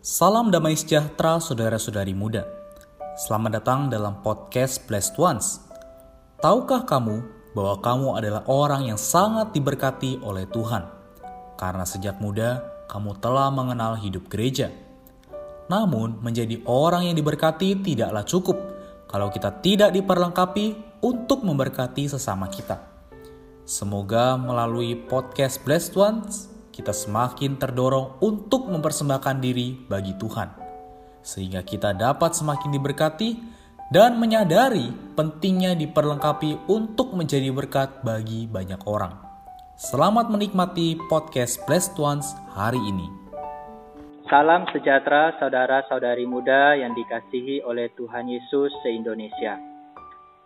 Salam damai sejahtera saudara-saudari muda. Selamat datang dalam podcast Blessed Ones. Tahukah kamu bahwa kamu adalah orang yang sangat diberkati oleh Tuhan? Karena sejak muda kamu telah mengenal hidup gereja. Namun, menjadi orang yang diberkati tidaklah cukup kalau kita tidak diperlengkapi untuk memberkati sesama kita. Semoga melalui podcast Blessed Ones kita semakin terdorong untuk mempersembahkan diri bagi Tuhan, sehingga kita dapat semakin diberkati dan menyadari pentingnya diperlengkapi untuk menjadi berkat bagi banyak orang. Selamat menikmati podcast Blessed Ones hari ini. Salam sejahtera saudara-saudari muda yang dikasihi oleh Tuhan Yesus se-Indonesia.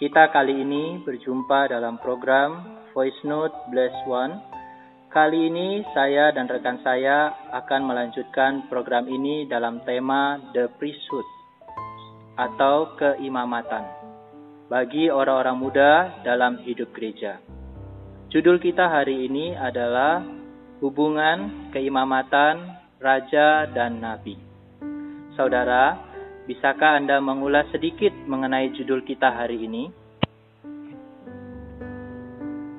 Kita kali ini berjumpa dalam program Voice Note Bless One Kali ini saya dan rekan saya akan melanjutkan program ini dalam tema The Priesthood atau keimamatan bagi orang-orang muda dalam hidup gereja. Judul kita hari ini adalah hubungan keimamatan raja dan nabi. Saudara, bisakah Anda mengulas sedikit mengenai judul kita hari ini?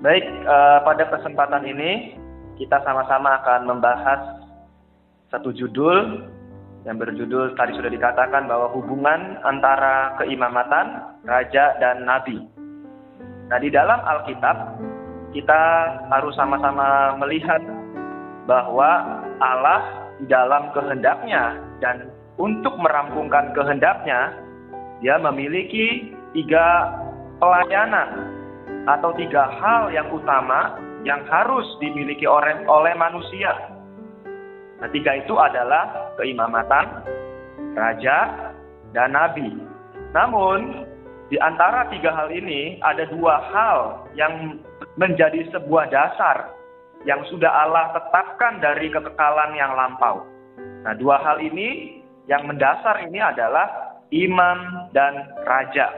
Baik, uh, pada kesempatan ini kita sama-sama akan membahas satu judul yang berjudul tadi sudah dikatakan bahwa hubungan antara keimamatan raja dan nabi. Nah, di dalam Alkitab kita harus sama-sama melihat bahwa Allah di dalam kehendaknya dan untuk merampungkan kehendaknya dia memiliki tiga pelayanan atau tiga hal yang utama yang harus dimiliki oleh, oleh manusia. Nah, tiga itu adalah keimamatan, raja, dan nabi. Namun, di antara tiga hal ini ada dua hal yang menjadi sebuah dasar yang sudah Allah tetapkan dari kekekalan yang lampau. Nah, dua hal ini yang mendasar ini adalah imam dan raja.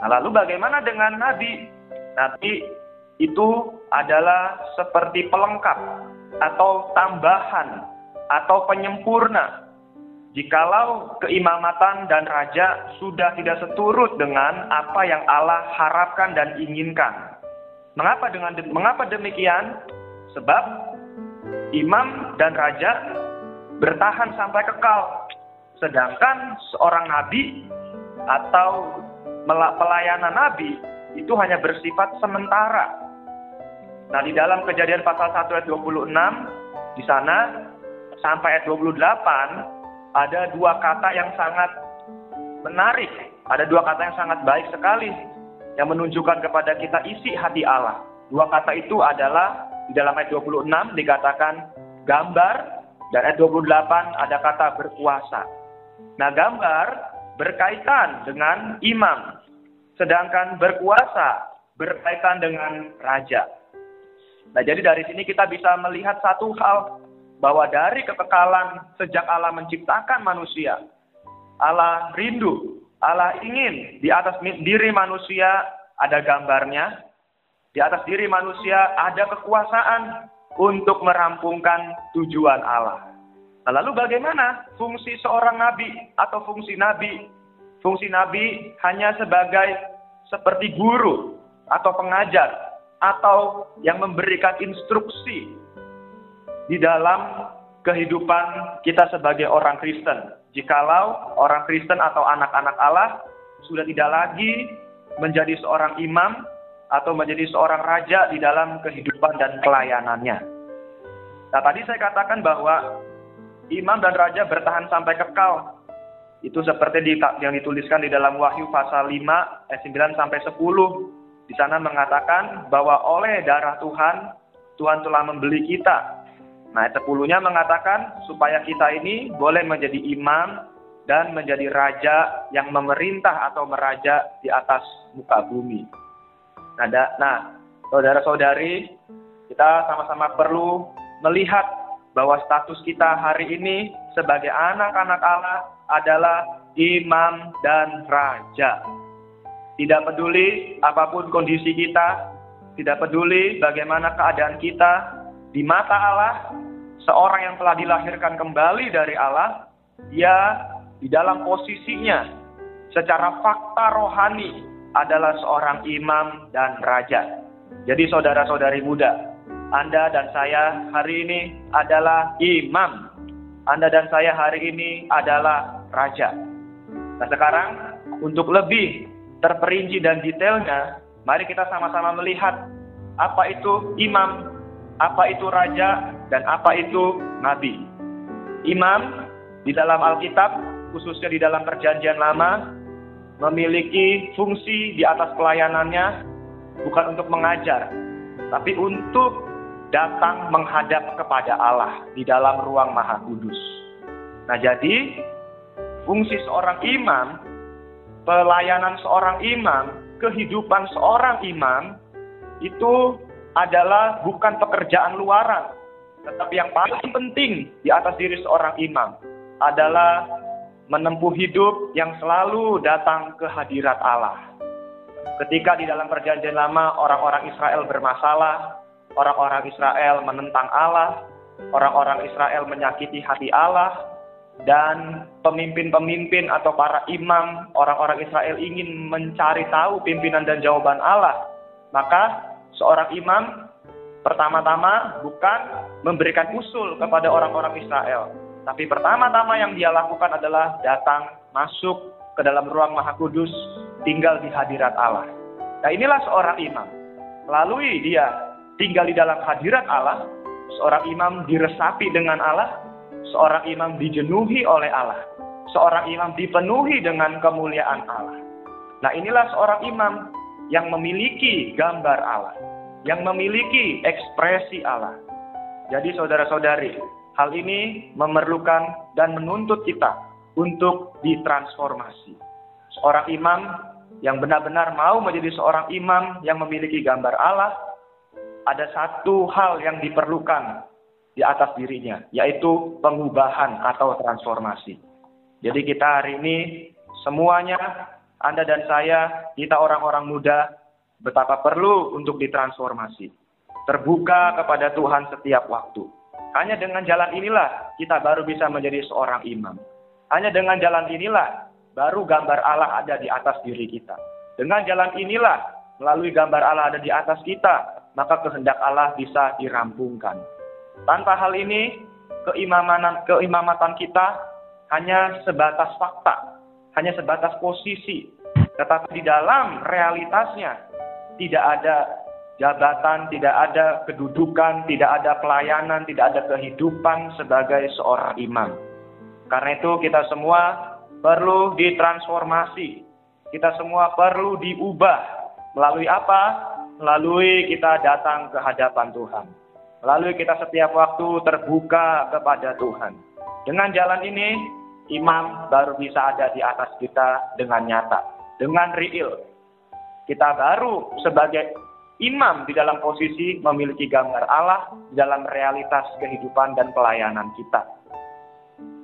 Nah, lalu bagaimana dengan nabi? Nabi itu adalah seperti pelengkap atau tambahan atau penyempurna. Jikalau keimamatan dan raja sudah tidak seturut dengan apa yang Allah harapkan dan inginkan. Mengapa dengan mengapa demikian? Sebab imam dan raja bertahan sampai kekal. Sedangkan seorang nabi atau pelayanan nabi itu hanya bersifat sementara Nah, di dalam kejadian pasal 1 ayat 26, di sana sampai ayat 28, ada dua kata yang sangat menarik. Ada dua kata yang sangat baik sekali yang menunjukkan kepada kita isi hati Allah. Dua kata itu adalah di dalam ayat 26 dikatakan gambar dan ayat 28 ada kata berkuasa. Nah, gambar berkaitan dengan imam, sedangkan berkuasa berkaitan dengan raja. Nah, jadi dari sini kita bisa melihat satu hal bahwa dari kekekalan sejak Allah menciptakan manusia, Allah rindu, Allah ingin di atas diri manusia ada gambarnya, di atas diri manusia ada kekuasaan untuk merampungkan tujuan Allah. Nah, lalu bagaimana fungsi seorang nabi atau fungsi nabi? Fungsi nabi hanya sebagai seperti guru atau pengajar atau yang memberikan instruksi di dalam kehidupan kita sebagai orang Kristen. Jikalau orang Kristen atau anak-anak Allah sudah tidak lagi menjadi seorang imam atau menjadi seorang raja di dalam kehidupan dan pelayanannya. Nah, tadi saya katakan bahwa imam dan raja bertahan sampai kekal. Itu seperti di, yang dituliskan di dalam Wahyu pasal 5 ayat 9 sampai 10 di sana mengatakan bahwa oleh darah Tuhan, Tuhan telah membeli kita. Nah, ayat 10-nya mengatakan supaya kita ini boleh menjadi imam dan menjadi raja yang memerintah atau meraja di atas muka bumi. Nah, nah saudara-saudari, kita sama-sama perlu melihat bahwa status kita hari ini sebagai anak-anak Allah adalah imam dan raja. Tidak peduli apa pun kondisi kita, tidak peduli bagaimana keadaan kita, di mata Allah, seorang yang telah dilahirkan kembali dari Allah, dia di dalam posisinya secara fakta rohani adalah seorang imam dan raja. Jadi saudara-saudari muda, Anda dan saya hari ini adalah imam. Anda dan saya hari ini adalah raja. Nah sekarang untuk lebih terperinci dan detailnya, mari kita sama-sama melihat apa itu imam, apa itu raja, dan apa itu nabi. Imam di dalam Alkitab, khususnya di dalam Perjanjian Lama, memiliki fungsi di atas pelayanannya bukan untuk mengajar, tapi untuk datang menghadap kepada Allah di dalam ruang Maha Kudus. Nah, jadi fungsi seorang imam, pelayanan seorang imam, kehidupan seorang imam itu adalah bukan pekerjaan luaran, tetapi yang paling penting di atas diri seorang imam adalah menempuh hidup yang selalu datang ke hadirat Allah. Ketika di dalam perjanjian lama orang-orang Israel bermasalah, orang-orang Israel menentang Allah, orang-orang Israel menyakiti hati Allah, dan pemimpin-pemimpin atau para imam orang-orang Israel ingin mencari tahu pimpinan dan jawaban Allah, maka seorang imam pertama-tama bukan memberikan usul kepada orang-orang Israel, tapi pertama-tama yang dia lakukan adalah datang masuk ke dalam ruang Maha Kudus, tinggal di hadirat Allah. Nah inilah seorang imam. Melalui dia tinggal di dalam hadirat Allah, seorang imam diresapi dengan Allah, seorang imam dijenuhi oleh Allah, seorang imam dipenuhi dengan kemuliaan Allah. Nah inilah seorang imam yang memiliki gambar Allah, yang memiliki ekspresi Allah. Jadi saudara-saudari, Hal ini memerlukan dan menuntut kita untuk ditransformasi. Seorang imam yang benar-benar mau menjadi seorang imam yang memiliki gambar Allah, ada satu hal yang diperlukan di atas dirinya, yaitu pengubahan atau transformasi. Jadi kita hari ini semuanya, Anda dan saya, kita orang-orang muda, betapa perlu untuk ditransformasi. Terbuka kepada Tuhan setiap waktu hanya dengan jalan inilah kita baru bisa menjadi seorang imam. Hanya dengan jalan inilah baru gambar Allah ada di atas diri kita. Dengan jalan inilah melalui gambar Allah ada di atas kita, maka kehendak Allah bisa dirampungkan. Tanpa hal ini, keimaman keimamatan kita hanya sebatas fakta, hanya sebatas posisi, tetapi di dalam realitasnya tidak ada jabatan, tidak ada kedudukan, tidak ada pelayanan, tidak ada kehidupan sebagai seorang imam. Karena itu kita semua perlu ditransformasi. Kita semua perlu diubah. Melalui apa? Melalui kita datang ke hadapan Tuhan. Melalui kita setiap waktu terbuka kepada Tuhan. Dengan jalan ini, imam baru bisa ada di atas kita dengan nyata, dengan real. Kita baru sebagai imam di dalam posisi memiliki gambar Allah di dalam realitas kehidupan dan pelayanan kita.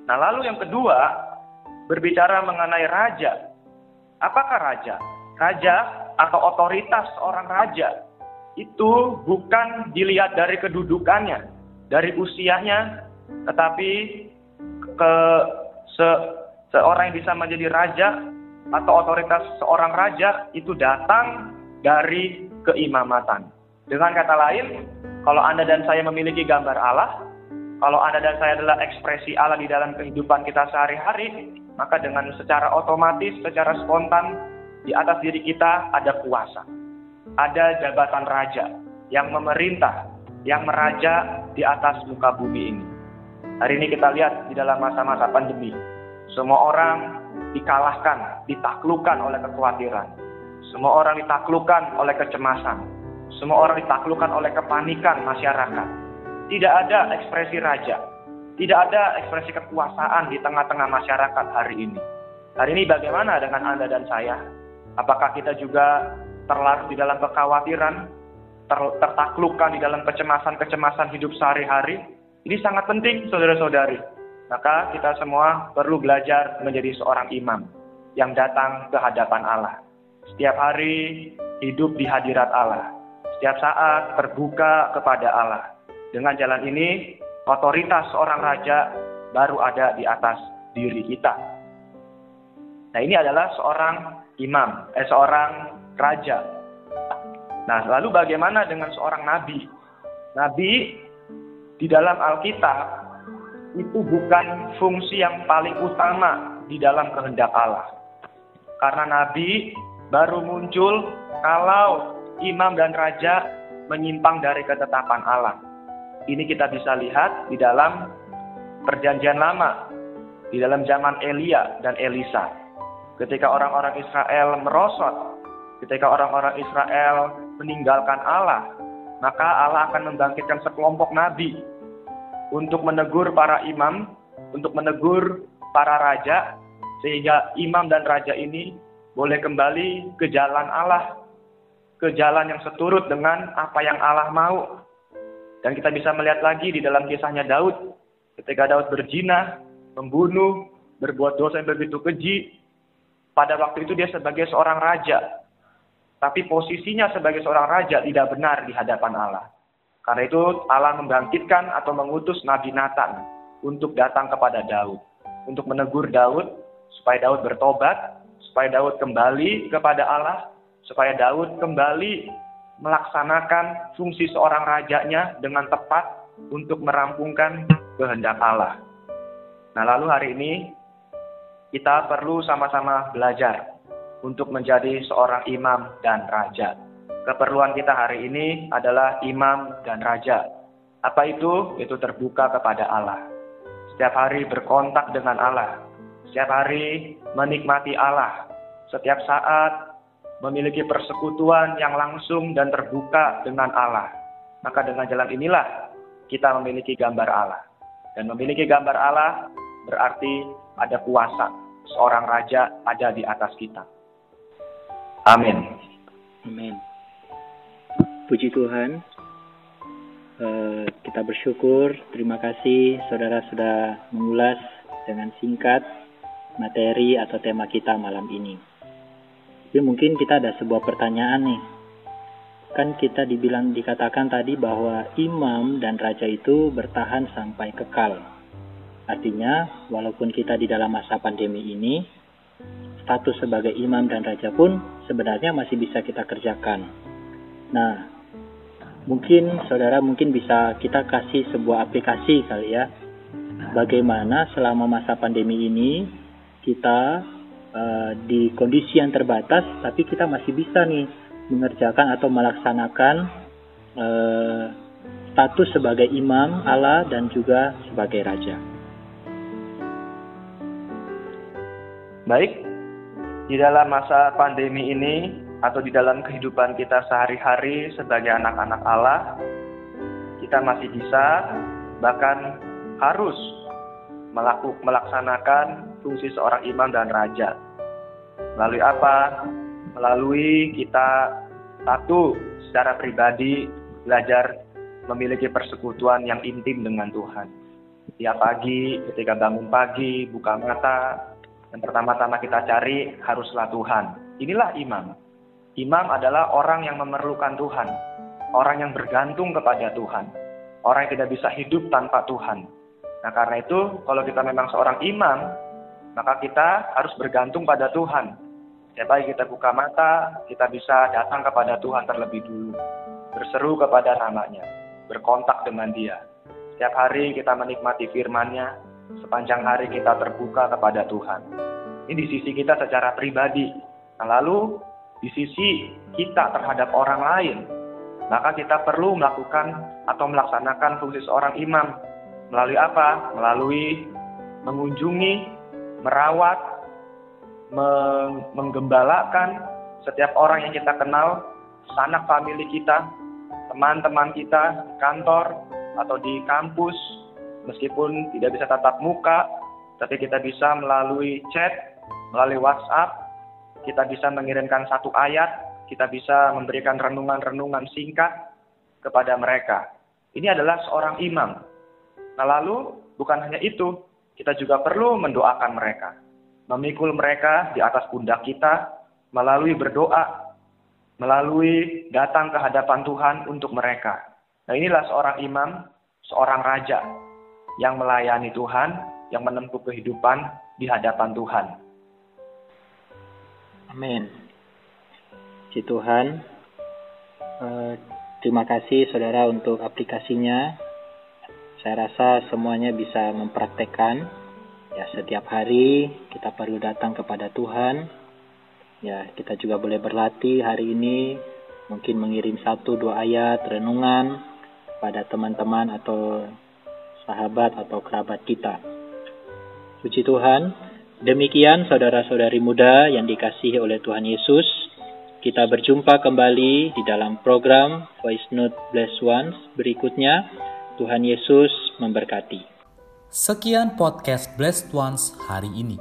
Nah, lalu yang kedua, berbicara mengenai raja. Apakah raja? Raja atau otoritas seorang raja itu bukan dilihat dari kedudukannya, dari usianya, tetapi ke se, seorang yang bisa menjadi raja atau otoritas seorang raja itu datang dari keimamatan. Dengan kata lain, kalau Anda dan saya memiliki gambar Allah, kalau Anda dan saya adalah ekspresi Allah di dalam kehidupan kita sehari-hari, maka dengan secara otomatis, secara spontan, di atas diri kita ada kuasa. Ada jabatan raja yang memerintah, yang meraja di atas muka bumi ini. Hari ini kita lihat di dalam masa-masa pandemi, semua orang dikalahkan, ditaklukkan oleh kekhawatiran semua orang ditaklukkan oleh kecemasan. Semua orang ditaklukkan oleh kepanikan masyarakat. Tidak ada ekspresi raja. Tidak ada ekspresi kekuasaan di tengah-tengah masyarakat hari ini. Hari ini bagaimana dengan Anda dan saya? Apakah kita juga terlarut di dalam kekhawatiran, ter tertaklukkan di dalam kecemasan-kecemasan hidup sehari-hari? Ini sangat penting, saudara-saudari. Maka kita semua perlu belajar menjadi seorang imam yang datang ke hadapan Allah. Setiap hari hidup di hadirat Allah. Setiap saat terbuka kepada Allah. Dengan jalan ini, otoritas seorang raja baru ada di atas diri kita. Nah, ini adalah seorang imam, eh seorang raja. Nah, lalu bagaimana dengan seorang nabi? Nabi di dalam Alkitab itu bukan fungsi yang paling utama di dalam kehendak Allah. Karena nabi baru muncul kalau imam dan raja menyimpang dari ketetapan Allah. Ini kita bisa lihat di dalam perjanjian lama, di dalam zaman Elia dan Elisa. Ketika orang-orang Israel merosot Ketika orang-orang Israel meninggalkan Allah, maka Allah akan membangkitkan sekelompok nabi untuk menegur para imam, untuk menegur para raja, sehingga imam dan raja ini boleh kembali ke jalan Allah, ke jalan yang seturut dengan apa yang Allah mau. Dan kita bisa melihat lagi di dalam kisahnya Daud, ketika Daud berzina, membunuh, berbuat dosa yang begitu keji, pada waktu itu dia sebagai seorang raja, tapi posisinya sebagai seorang raja tidak benar di hadapan Allah. Karena itu Allah membangkitkan atau mengutus Nabi Nathan untuk datang kepada Daud. Untuk menegur Daud supaya Daud bertobat, supaya Daud kembali kepada Allah, supaya Daud kembali melaksanakan fungsi seorang rajanya dengan tepat untuk merampungkan kehendak Allah. Nah lalu hari ini kita perlu sama-sama belajar untuk menjadi seorang imam dan raja. Keperluan kita hari ini adalah imam dan raja. Apa itu? Itu terbuka kepada Allah. Setiap hari berkontak dengan Allah. Setiap hari menikmati Allah. Setiap saat memiliki persekutuan yang langsung dan terbuka dengan Allah. Maka dengan jalan inilah kita memiliki gambar Allah. Dan memiliki gambar Allah berarti ada kuasa. Seorang raja ada di atas kita. Amin. Amin. Puji Tuhan. Uh, kita bersyukur. Terima kasih saudara sudah mengulas dengan singkat materi atau tema kita malam ini. Jadi mungkin kita ada sebuah pertanyaan nih. Kan kita dibilang dikatakan tadi bahwa imam dan raja itu bertahan sampai kekal. Artinya, walaupun kita di dalam masa pandemi ini, status sebagai imam dan raja pun sebenarnya masih bisa kita kerjakan. Nah, mungkin saudara mungkin bisa kita kasih sebuah aplikasi kali ya. Bagaimana selama masa pandemi ini kita uh, di kondisi yang terbatas tapi kita masih bisa nih mengerjakan atau melaksanakan uh, status sebagai imam Allah dan juga sebagai raja. Baik, di dalam masa pandemi ini atau di dalam kehidupan kita sehari-hari sebagai anak-anak Allah, kita masih bisa bahkan harus melakukan melaksanakan fungsi seorang imam dan raja. Melalui apa? Melalui kita satu secara pribadi belajar memiliki persekutuan yang intim dengan Tuhan. Tiap pagi ketika bangun pagi, buka mata, yang pertama-tama kita cari haruslah Tuhan. Inilah imam. Imam adalah orang yang memerlukan Tuhan. Orang yang bergantung kepada Tuhan. Orang yang tidak bisa hidup tanpa Tuhan. Nah karena itu kalau kita memang seorang imam, maka kita harus bergantung pada Tuhan. Setiap kali kita buka mata, kita bisa datang kepada Tuhan terlebih dulu. Berseru kepada namanya. Berkontak dengan dia. Setiap hari kita menikmati firman-Nya, sepanjang hari kita terbuka kepada Tuhan. Ini di sisi kita secara pribadi. Nah, lalu di sisi kita terhadap orang lain, maka kita perlu melakukan atau melaksanakan fungsi seorang imam. Melalui apa? Melalui mengunjungi, merawat, menggembalakan setiap orang yang kita kenal, sanak famili kita, teman-teman kita kantor atau di kampus, meskipun tidak bisa tatap muka, tapi kita bisa melalui chat, melalui WhatsApp, kita bisa mengirimkan satu ayat, kita bisa memberikan renungan-renungan singkat kepada mereka. Ini adalah seorang imam. Nah lalu bukan hanya itu, kita juga perlu mendoakan mereka. Memikul mereka di atas pundak kita melalui berdoa, melalui datang ke hadapan Tuhan untuk mereka. Nah inilah seorang imam, seorang raja yang melayani Tuhan yang menempuh kehidupan di hadapan Tuhan. Amin. Puji Tuhan. Eh, terima kasih saudara untuk aplikasinya. Saya rasa semuanya bisa mempraktekkan. Ya setiap hari kita perlu datang kepada Tuhan. Ya kita juga boleh berlatih hari ini mungkin mengirim satu dua ayat renungan pada teman-teman atau sahabat atau kerabat kita. Puji Tuhan, demikian saudara-saudari muda yang dikasihi oleh Tuhan Yesus, kita berjumpa kembali di dalam program Voice Note Bless Ones berikutnya. Tuhan Yesus memberkati. Sekian podcast Blessed Ones hari ini.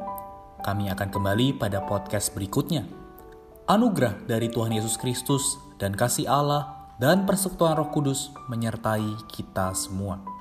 Kami akan kembali pada podcast berikutnya. Anugerah dari Tuhan Yesus Kristus dan kasih Allah dan persekutuan Roh Kudus menyertai kita semua.